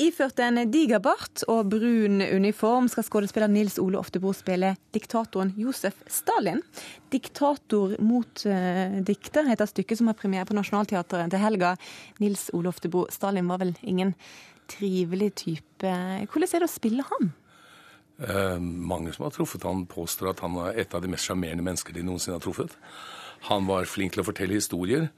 Iført en diger bart og brun uniform skal skuespiller Nils Ole Oftebro spille diktatoren Josef Stalin. 'Diktator mot uh, dikter' heter stykket som har premiere på Nationaltheatret til helga. Nils Ole Oftebro, Stalin var vel ingen trivelig type. Hvordan er det å spille ham? Eh, mange som har truffet han påstår at han er et av de mest sjarmerende mennesker de noensinne har truffet. Han var flink til å fortelle historier.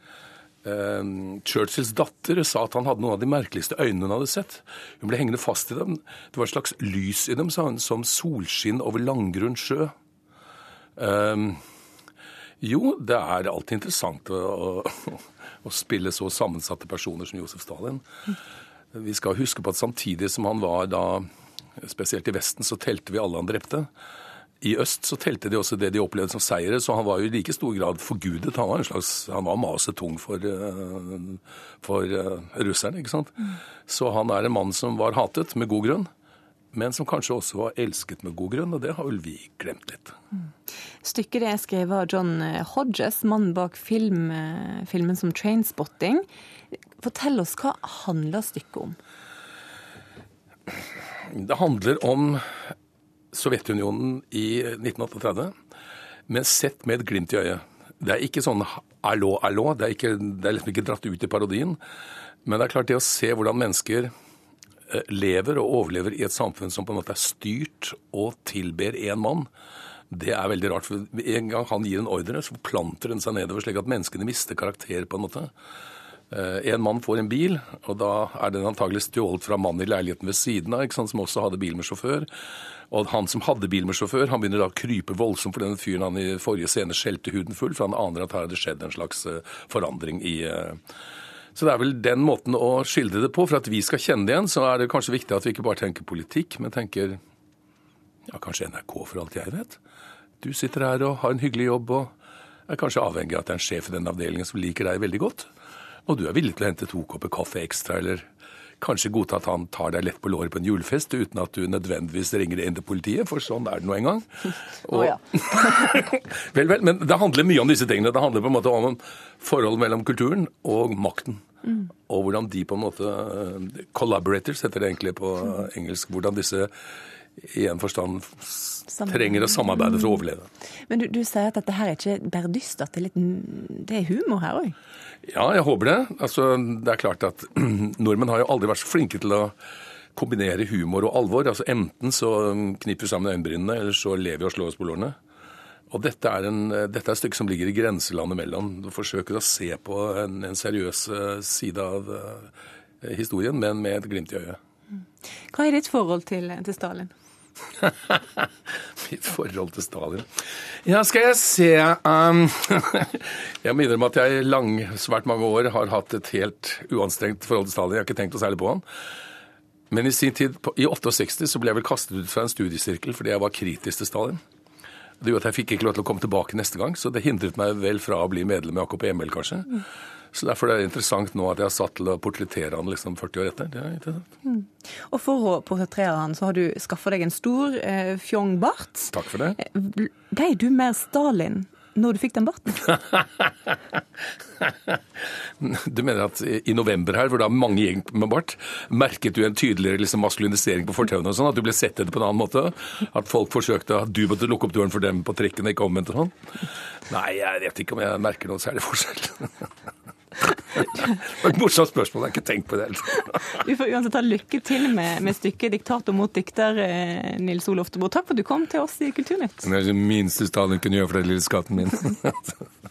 Uh, Churchills datter sa at han hadde noen av de merkeligste øynene hun hadde sett. Hun ble hengende fast i dem. Det var et slags lys i dem, sa hun, som solskinn over langgrunn sjø. Uh, jo, det er alltid interessant å, å, å, spille så sammensatte personer som Josef Stalin. Vi skal huske på at samtidig som han var da, spesielt i Vesten, så telte vi alle han drepte. I øst så telte de også det de opplevde som seire, så han var jo i like stor grad forgudet. Han var en slags, han var maset tung for, eh, for uh, russerne, ikke sant. Så han er en mann som var hatet, med god grunn. Men som kanskje også var elsket med god grunn, og det har vel vi glemt litt. Stykket er skrevet av John eh, Hodges, mannen bak film, filmen som 'Trainspotting'. Fortell oss, hva handler stykket om? Det handler om Sovjetunionen i 1938, men sett med et glimt i øyet. Det er ikke sånn allo, allo. Det er, ikke, det er liksom ikke dratt ut i parodien. Men det er klart det å se hvordan mennesker eh, lever og overlever i et samfunn som på en måte er styrt og tilber én mann, det er veldig rart. For En gang han gir en ordre, så planter den seg nedover, slik at menneskene mister karakter. på en måte. Eh, en mann får en bil, og da er den antagelig stjålet fra mannen i leiligheten ved siden av, som også hadde bil med sjåfør. Og han som hadde bil med sjåfør, han begynner da å krype voldsomt for denne fyren han i forrige scene skjelte huden full, for han aner at her har det skjedd en slags eh, forandring i eh. så det er vel den måten å skildre det på. For at vi skal kjenne det igjen, så er det kanskje viktig at vi ikke bare tenker politikk, men tenker ja, kanskje NRK for alt jeg vet. Du sitter her og har en hyggelig jobb og er kanskje avhengig av at det er en sjef i den avdelingen som liker deg veldig godt. Og du er villig til å hente to kopper kaffe ekstra, eller kanskje godta at han tar deg lett på låret på en julefest uten at du nødvendigvis ringer inn til politiet, for sånn er det nå en gang. Og... Oh, ja. vel, vel, men det handler mye om disse tingene. Det handler på en måte om forhold mellom kulturen og makten. Mm. Og hvordan de på en måte eh, Collaborators heter det egentlig på engelsk. Hvordan disse i en forstand trenger å samarbeide for å overleve. Men du, du sier at dette her er ikke bare dystert, det det er humor her òg? Ja, jeg håper det. Altså, det er klart at nordmenn har jo aldri vært så flinke til å kombinere humor og alvor. Altså Enten så kniper vi sammen øyenbrynene, eller så lever vi og slår oss på lårene. Og dette er, en, dette er, et stykke som ligger i grenselandet mellom. Du forsøker å se på en, en seriøs eh, side av uh, historien, men med et glimt i øyet. Hva er ditt forhold til, til Stalin? Mitt forhold til Stalin Ja, skal jeg se um, Jeg må innrømme at jeg i lang, svært mange år har hatt et helt uanstrengt forhold til Stalin. Jeg har ikke tenkt noe særlig på han. Men i sin tid, i 68, så ble jeg vel kastet ut fra en studiesirkel fordi jeg var kritisk til Stalin. Det gjorde at jeg fikk ikke lov til å komme tilbake neste gang, så det hindret meg vel fra å bli medlem i AKP-ML, kanskje. Så Derfor er det interessant nå at jeg har satt til å portrettere han liksom 40 år etter. Det er interessant. Mm. Og For å portrettere han, så har du skaffa deg en stor eh, fjong bart. Takk for det. Eh, ble du mer Stalin når du fikk den barten? du mener at i november her, hvor det er mange gjeng med bart, merket du en tydeligere liksom, maskulinisering på fortauene og sånn? At du ble sett etter på en annen måte? At folk forsøkte at du måtte lukke opp døren for dem på trikken, ikke omvendt og sånn? Nei, jeg vet ikke om jeg merker noe særlig forskjell. Det var et morsomt spørsmål, jeg har ikke tenkt på det. Vi får uansett ha lykke til med, med stykket 'Diktator mot dikter', eh, Nils Ole Oftebro. Takk for at du kom til oss i Kulturnytt. Det er det minste Stalin kunne gjøre for den lille skatten min.